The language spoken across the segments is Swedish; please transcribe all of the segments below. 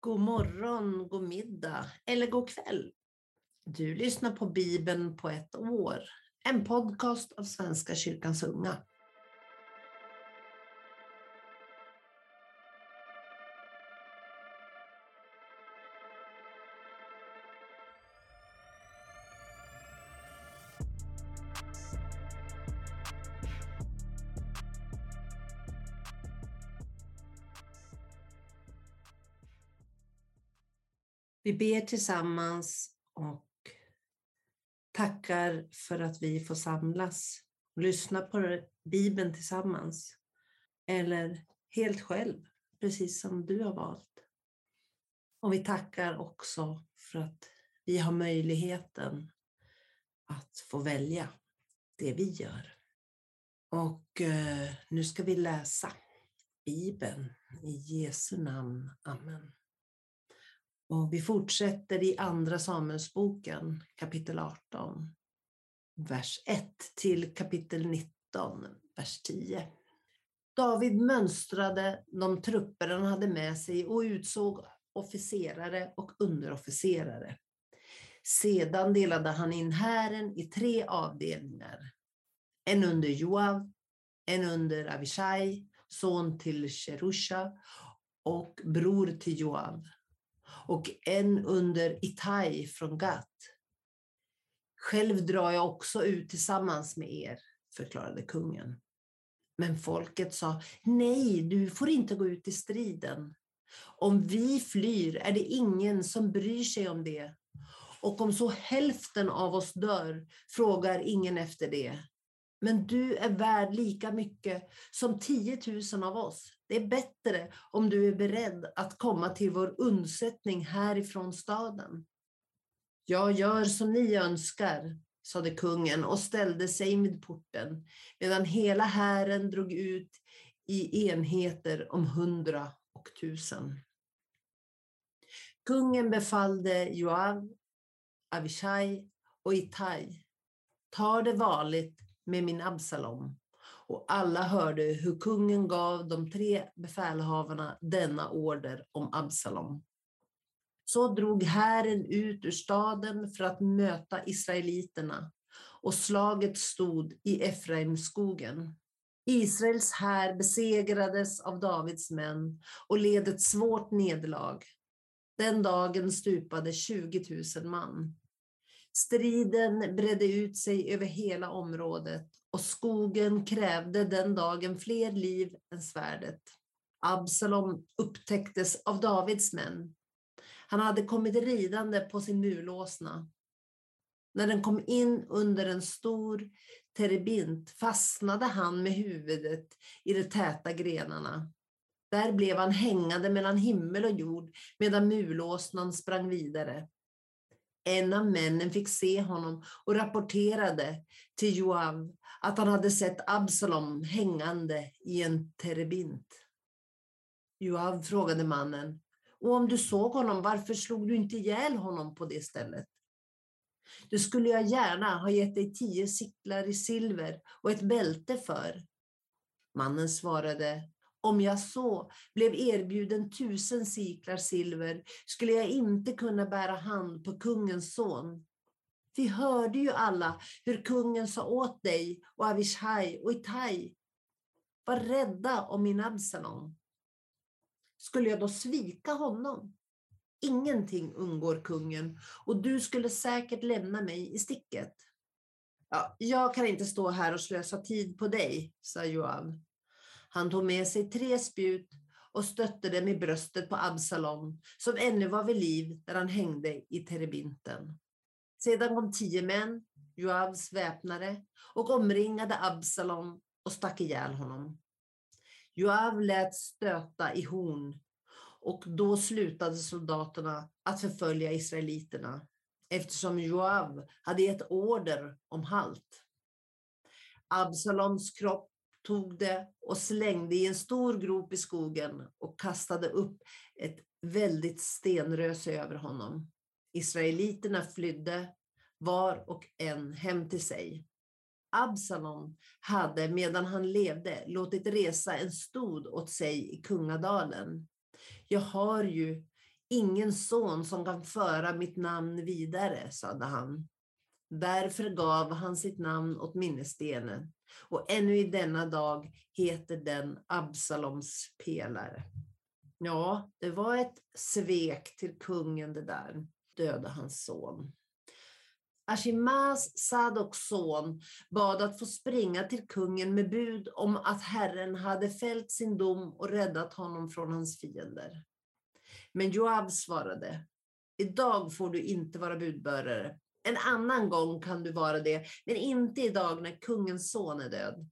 God morgon, god middag eller god kväll. Du lyssnar på Bibeln på ett år, en podcast av Svenska kyrkans unga. Vi ber tillsammans och tackar för att vi får samlas och lyssna på Bibeln tillsammans. Eller helt själv, precis som du har valt. Och vi tackar också för att vi har möjligheten att få välja det vi gör. Och eh, nu ska vi läsa Bibeln i Jesu namn. Amen. Och vi fortsätter i Andra Samuelsboken kapitel 18, vers 1 till kapitel 19, vers 10. David mönstrade de trupper han hade med sig och utsåg officerare och underofficerare. Sedan delade han in hären i tre avdelningar. En under Joav, en under Avishai, son till Cherusha och bror till Joav och en under Itai från Gat. Själv drar jag också ut tillsammans med er, förklarade kungen. Men folket sa, nej, du får inte gå ut i striden. Om vi flyr är det ingen som bryr sig om det. Och om så hälften av oss dör frågar ingen efter det. Men du är värd lika mycket som 10 000 av oss. Det är bättre om du är beredd att komma till vår undsättning härifrån staden. Jag gör som ni önskar, sade kungen och ställde sig vid porten, medan hela hären drog ut i enheter om hundra och tusen. Kungen befallde Joav, Avishai och Itai, ta det varligt med min Absalom. Och alla hörde hur kungen gav de tre befälhavarna denna order om Absalom. Så drog hären ut ur staden för att möta israeliterna och slaget stod i Efraimskogen. Israels här besegrades av Davids män och led ett svårt nederlag. Den dagen stupade 20 000 man. Striden bredde ut sig över hela området och skogen krävde den dagen fler liv än svärdet. Absalom upptäcktes av Davids män. Han hade kommit ridande på sin mulåsna. När den kom in under en stor terebint fastnade han med huvudet i de täta grenarna. Där blev han hängande mellan himmel och jord medan mulåsnan sprang vidare. En av männen fick se honom och rapporterade till Joav att han hade sett Absalom hängande i en terebint. Joav frågade mannen, och om du såg honom, varför slog du inte ihjäl honom på det stället? Det skulle jag gärna ha gett dig tio sicklar i silver och ett bälte för. Mannen svarade, om jag så blev erbjuden tusen siklar silver skulle jag inte kunna bära hand på kungens son. Vi hörde ju alla hur kungen sa åt dig och Avishai och Itai. Var rädda om min Absalom. Skulle jag då svika honom? Ingenting undgår kungen och du skulle säkert lämna mig i sticket. Ja, jag kan inte stå här och slösa tid på dig, sa Joab. Han tog med sig tre spjut och stötte dem i bröstet på Absalom, som ännu var vid liv där han hängde i terebinten. Sedan kom tio män, Joabs väpnare, och omringade Absalom och stack ihjäl honom. Joab lät stöta i horn och då slutade soldaterna att förfölja israeliterna eftersom Joab hade gett order om halt. Absaloms kropp tog det och slängde i en stor grop i skogen och kastade upp ett väldigt stenröse över honom. Israeliterna flydde var och en hem till sig. Absalom hade medan han levde låtit resa en stod åt sig i kungadalen. Jag har ju ingen son som kan föra mitt namn vidare, sade han. Därför gav han sitt namn åt minnesstenen och ännu i denna dag heter den Absaloms pelare. Ja, det var ett svek till kungen det där, döda hans son. Ashimas Sadoks son bad att få springa till kungen med bud om att Herren hade fällt sin dom och räddat honom från hans fiender. Men Joab svarade, idag får du inte vara budbärare. En annan gång kan du vara det, men inte idag när kungens son är död.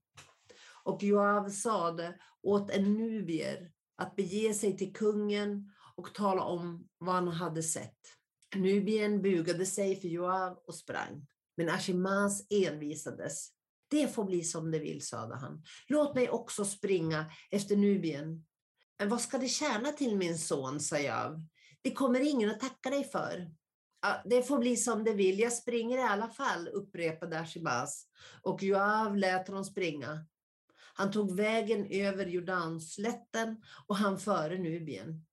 Och Joav sade åt en nubier att bege sig till kungen och tala om vad han hade sett. Nubien bugade sig för Joav och sprang. Men Ashimas envisades. Det får bli som det vill, sade han. Låt mig också springa efter Nubien. Men vad ska det tjäna till min son, sa jag. Det kommer ingen att tacka dig för. Ja, det får bli som det vill, jag springer i alla fall, upprepade Ashibaz. Och Joav lät honom springa. Han tog vägen över Jordanslätten och han före Nubien.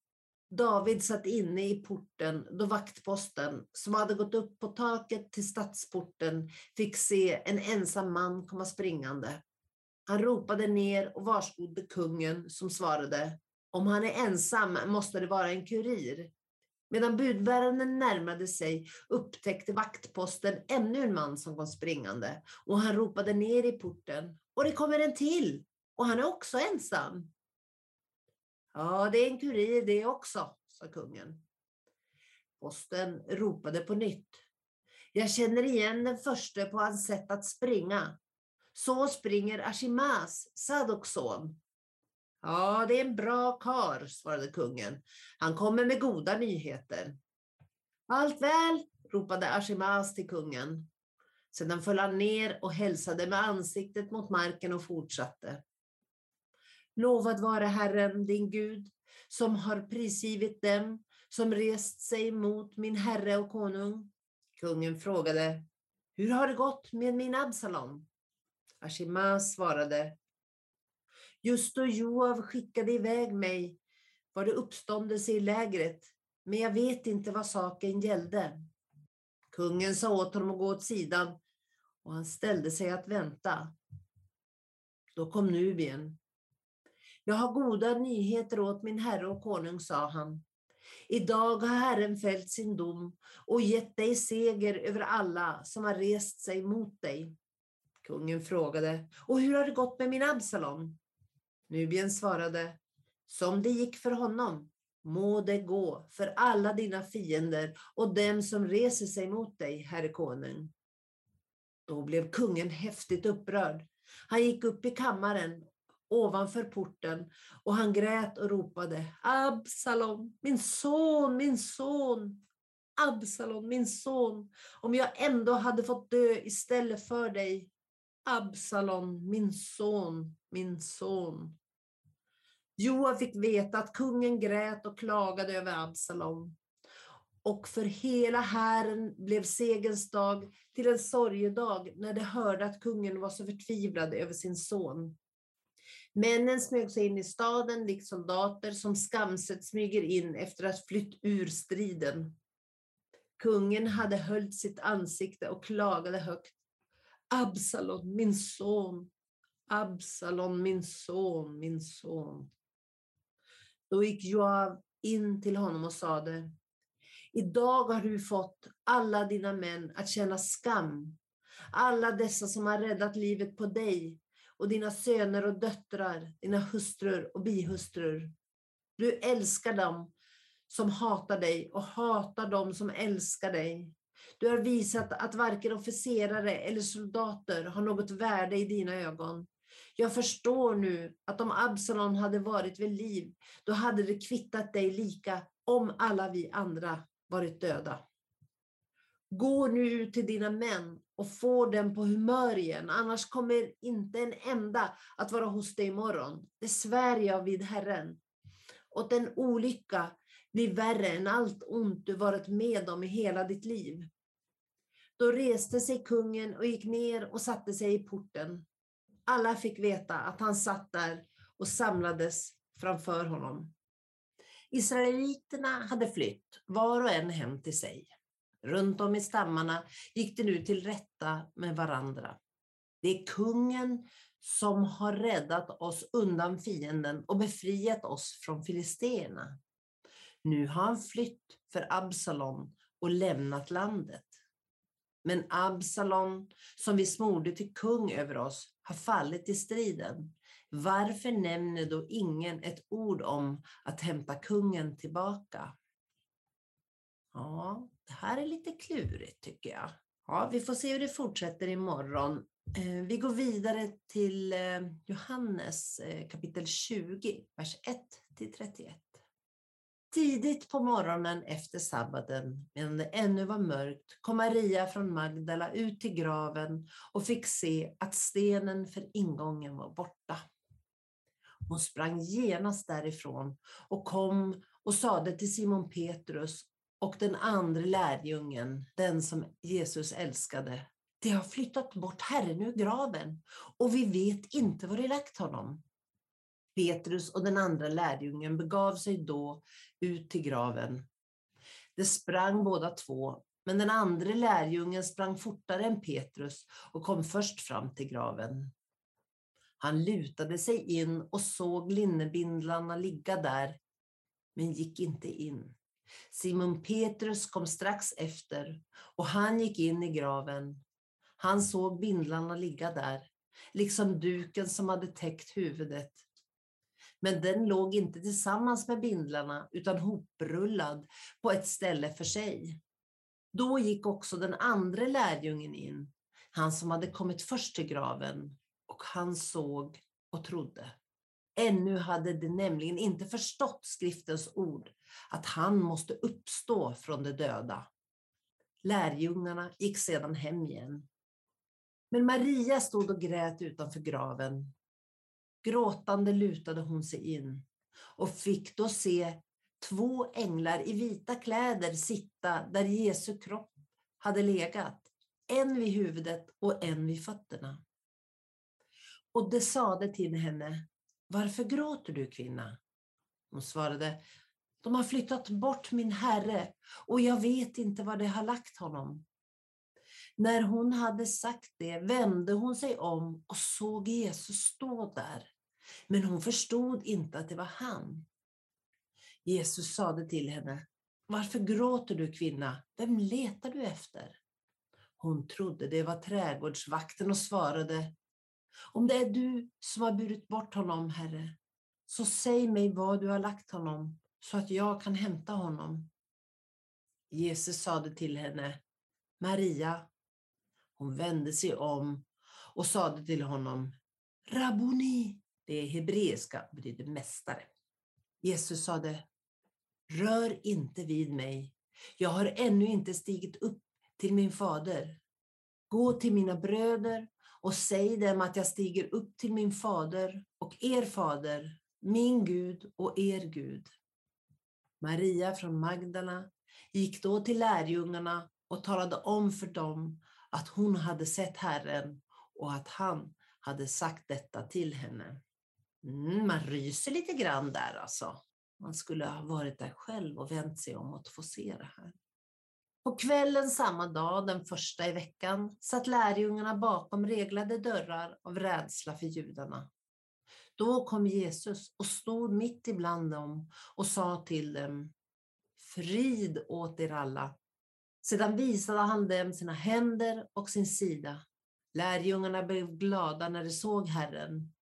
David satt inne i porten då vaktposten, som hade gått upp på taket till stadsporten, fick se en ensam man komma springande. Han ropade ner och varskodde kungen som svarade, om han är ensam måste det vara en kurir. Medan budbäraren närmade sig upptäckte vaktposten ännu en man som kom springande och han ropade ner i porten. Och det kommer en till och han är också ensam. Ja, det är en kurir det också, sa kungen. Posten ropade på nytt. Jag känner igen den första på hans sätt att springa. Så springer Ashimas, Sadoks son. Ja, det är en bra kar, svarade kungen. Han kommer med goda nyheter. Allt väl, ropade Ashimas till kungen. Sedan föll han ner och hälsade med ansiktet mot marken och fortsatte. Lovad vare Herren, din Gud, som har prisgivit dem som rest sig mot min herre och konung. Kungen frågade, hur har det gått med min Absalom? Ashimas svarade, Just då Joav skickade iväg mig var det uppståndelse i lägret, men jag vet inte vad saken gällde. Kungen sa åt honom att gå åt sidan och han ställde sig att vänta. Då kom Nubien. Jag har goda nyheter åt min herre och konung, sa han. Idag har Herren fällt sin dom och gett dig seger över alla som har rest sig mot dig. Kungen frågade, och hur har det gått med min Absalom? Nubien svarade, som det gick för honom, må det gå för alla dina fiender och dem som reser sig mot dig, herre konung. Då blev kungen häftigt upprörd. Han gick upp i kammaren ovanför porten och han grät och ropade Absalom, min son, min son, Absalom, min son, om jag ändå hade fått dö istället för dig. Absalom, min son, min son. Joab fick veta att kungen grät och klagade över Absalom. Och för hela hären blev segens dag till en sorgedag när de hörde att kungen var så förtvivlad över sin son. Männen smög sig in i staden likt soldater som skamset smyger in efter att flytt ur striden. Kungen hade höljt sitt ansikte och klagade högt. Absalom, min son, Absalom, min son, min son. Då gick Joav in till honom och sade, idag har du fått alla dina män att känna skam. Alla dessa som har räddat livet på dig och dina söner och döttrar, dina hustrur och bihustrur. Du älskar dem som hatar dig och hatar dem som älskar dig. Du har visat att varken officerare eller soldater har något värde i dina ögon. Jag förstår nu att om Absalom hade varit vid liv, då hade det kvittat dig lika om alla vi andra varit döda. Gå nu ut till dina män och få dem på humör igen, annars kommer inte en enda att vara hos dig imorgon. Det svär jag vid Herren. Och en olycka blir värre än allt ont du varit med om i hela ditt liv. Då reste sig kungen och gick ner och satte sig i porten. Alla fick veta att han satt där och samlades framför honom. Israeliterna hade flytt, var och en hem till sig. Runt om i stammarna gick de nu till rätta med varandra. Det är kungen som har räddat oss undan fienden och befriat oss från filisterna. Nu har han flytt för Absalom och lämnat landet. Men Absalom, som vi smorde till kung över oss, har fallit i striden. Varför nämner då ingen ett ord om att hämta kungen tillbaka? Ja, det här är lite klurigt tycker jag. Ja, vi får se hur det fortsätter imorgon. Eh, vi går vidare till eh, Johannes eh, kapitel 20, vers 1 till 31. Tidigt på morgonen efter sabbaten, medan det ännu var mörkt, kom Maria från Magdala ut till graven och fick se att stenen för ingången var borta. Hon sprang genast därifrån och kom och sade till Simon Petrus och den andra lärjungen, den som Jesus älskade, de har flyttat bort Herren ur graven och vi vet inte var de lagt honom. Petrus och den andra lärjungen begav sig då ut till graven. De sprang båda två, men den andra lärjungen sprang fortare än Petrus och kom först fram till graven. Han lutade sig in och såg linnebindlarna ligga där, men gick inte in. Simon Petrus kom strax efter och han gick in i graven. Han såg bindlarna ligga där, liksom duken som hade täckt huvudet. Men den låg inte tillsammans med bindlarna utan hoprullad på ett ställe för sig. Då gick också den andra lärjungen in, han som hade kommit först till graven, och han såg och trodde. Ännu hade de nämligen inte förstått skriftens ord, att han måste uppstå från de döda. Lärjungarna gick sedan hem igen. Men Maria stod och grät utanför graven. Gråtande lutade hon sig in och fick då se två änglar i vita kläder sitta där Jesu kropp hade legat, en vid huvudet och en vid fötterna. Och det sade till henne, varför gråter du kvinna? Hon svarade, de har flyttat bort min herre och jag vet inte var de har lagt honom. När hon hade sagt det vände hon sig om och såg Jesus stå där. Men hon förstod inte att det var han. Jesus sade till henne, varför gråter du kvinna? Vem letar du efter? Hon trodde det var trädgårdsvakten och svarade, om det är du som har burit bort honom, Herre, så säg mig var du har lagt honom så att jag kan hämta honom. Jesus sade till henne, Maria. Hon vände sig om och sade till honom, Rabuni. Det hebreiska betyder mästare. Jesus sade, rör inte vid mig. Jag har ännu inte stigit upp till min fader. Gå till mina bröder och säg dem att jag stiger upp till min fader och er fader, min Gud och er Gud. Maria från Magdala gick då till lärjungarna och talade om för dem att hon hade sett Herren och att han hade sagt detta till henne. Mm, man ryser lite grann där alltså. Man skulle ha varit där själv och vänt sig om att få se det här. På kvällen samma dag, den första i veckan, satt lärjungarna bakom reglade dörrar av rädsla för judarna. Då kom Jesus och stod mitt ibland dem och sa till dem, frid åt er alla. Sedan visade han dem sina händer och sin sida. Lärjungarna blev glada när de såg Herren.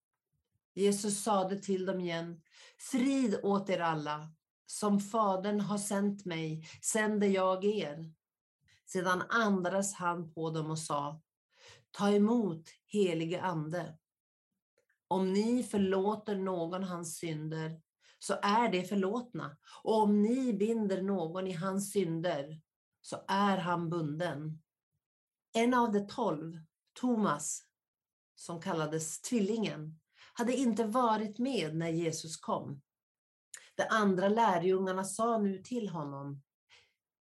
Jesus sade till dem igen, frid åt er alla. Som Fadern har sänt mig sänder jag er. Sedan andades han på dem och sa, ta emot helige ande. Om ni förlåter någon hans synder så är det förlåtna. Och om ni binder någon i hans synder så är han bunden. En av de tolv, Thomas, som kallades Tvillingen, hade inte varit med när Jesus kom. De andra lärjungarna sa nu till honom,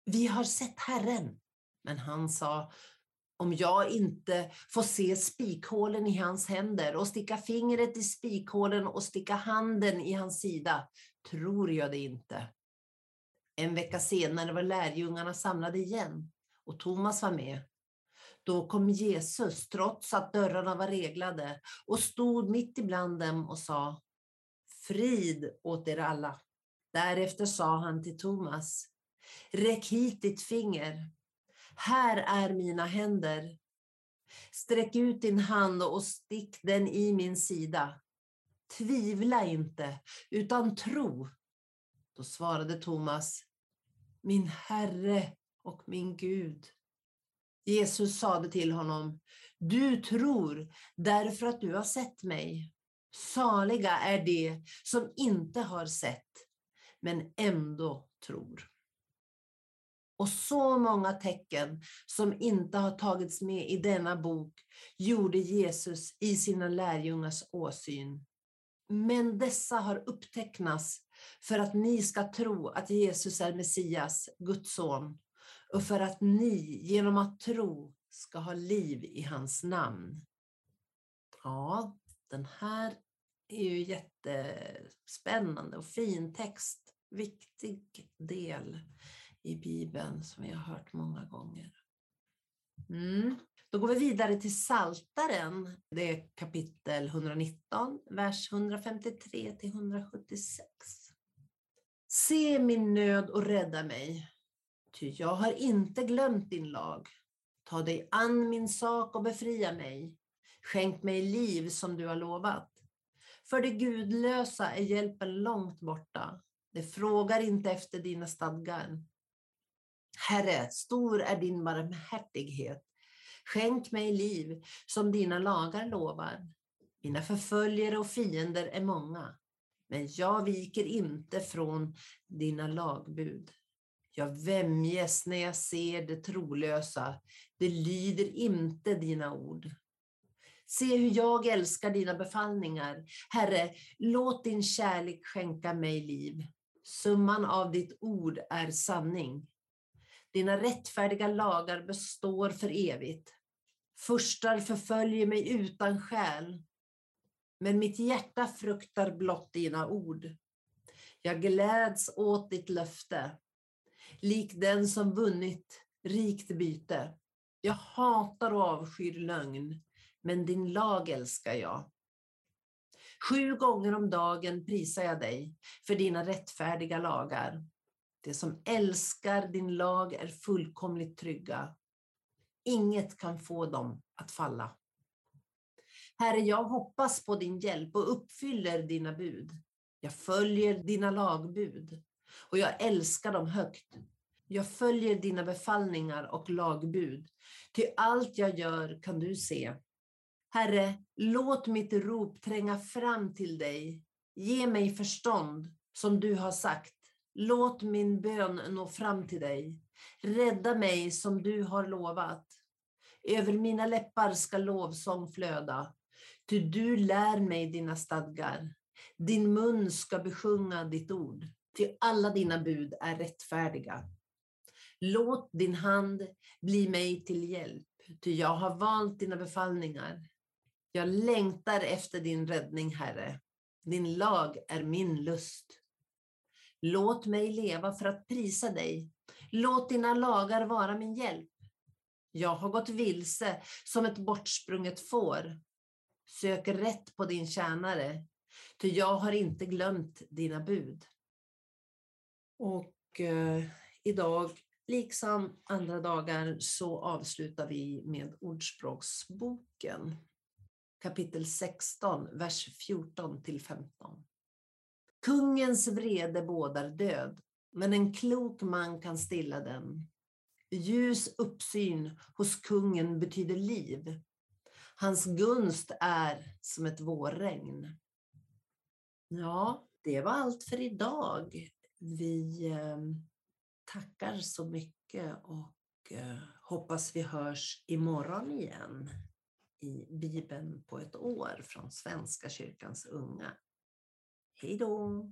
vi har sett Herren. Men han sa, om jag inte får se spikhålen i hans händer och sticka fingret i spikhålen och sticka handen i hans sida, tror jag det inte. En vecka senare var lärjungarna samlade igen och Thomas var med. Då kom Jesus, trots att dörrarna var reglade, och stod mitt ibland dem och sa Frid åt er alla. Därefter sa han till Thomas Räck hit ditt finger. Här är mina händer. Sträck ut din hand och stick den i min sida. Tvivla inte, utan tro. Då svarade Thomas, min Herre och min Gud. Jesus sade till honom, du tror därför att du har sett mig. Saliga är de som inte har sett, men ändå tror. Och så många tecken som inte har tagits med i denna bok gjorde Jesus i sina lärjungars åsyn. Men dessa har upptecknats för att ni ska tro att Jesus är Messias, Guds son, och för att ni genom att tro ska ha liv i hans namn. Ja, den här är ju jättespännande och fin text. Viktig del i Bibeln som vi har hört många gånger. Mm. Då går vi vidare till Saltaren. Det är kapitel 119, vers 153 till 176. Se min nöd och rädda mig, ty jag har inte glömt din lag. Ta dig an min sak och befria mig. Skänk mig liv som du har lovat. För det gudlösa är hjälpen långt borta. Det frågar inte efter dina stadgar. Herre, stor är din barmhärtighet. Skänk mig liv som dina lagar lovar. Mina förföljare och fiender är många, men jag viker inte från dina lagbud. Jag vämjes när jag ser det trolösa, det lyder inte dina ord. Se hur jag älskar dina befallningar. Herre, låt din kärlek skänka mig liv. Summan av ditt ord är sanning. Dina rättfärdiga lagar består för evigt. Furstar förföljer mig utan skäl. Men mitt hjärta fruktar blott dina ord. Jag gläds åt ditt löfte, lik den som vunnit rikt byte. Jag hatar och avskyr lögn, men din lag älskar jag. Sju gånger om dagen prisar jag dig för dina rättfärdiga lagar. De som älskar din lag är fullkomligt trygga. Inget kan få dem att falla. Herre, jag hoppas på din hjälp och uppfyller dina bud. Jag följer dina lagbud och jag älskar dem högt. Jag följer dina befallningar och lagbud. Till allt jag gör kan du se. Herre, låt mitt rop tränga fram till dig. Ge mig förstånd, som du har sagt. Låt min bön nå fram till dig. Rädda mig som du har lovat. Över mina läppar ska lovsång flöda, ty du lär mig dina stadgar. Din mun ska besjunga ditt ord, ty alla dina bud är rättfärdiga. Låt din hand bli mig till hjälp, ty jag har valt dina befallningar. Jag längtar efter din räddning, Herre. Din lag är min lust. Låt mig leva för att prisa dig. Låt dina lagar vara min hjälp. Jag har gått vilse som ett bortsprunget får. Sök rätt på din tjänare, ty jag har inte glömt dina bud. Och eh, idag, liksom andra dagar, så avslutar vi med Ordspråksboken. Kapitel 16, vers 14 till 15. Kungens vrede bådar död, men en klok man kan stilla den. Ljus uppsyn hos kungen betyder liv. Hans gunst är som ett vårregn. Ja, det var allt för idag. Vi ehm, tackar så mycket och eh, hoppas vi hörs imorgon igen i Bibeln på ett år från Svenska kyrkans unga. Hej då!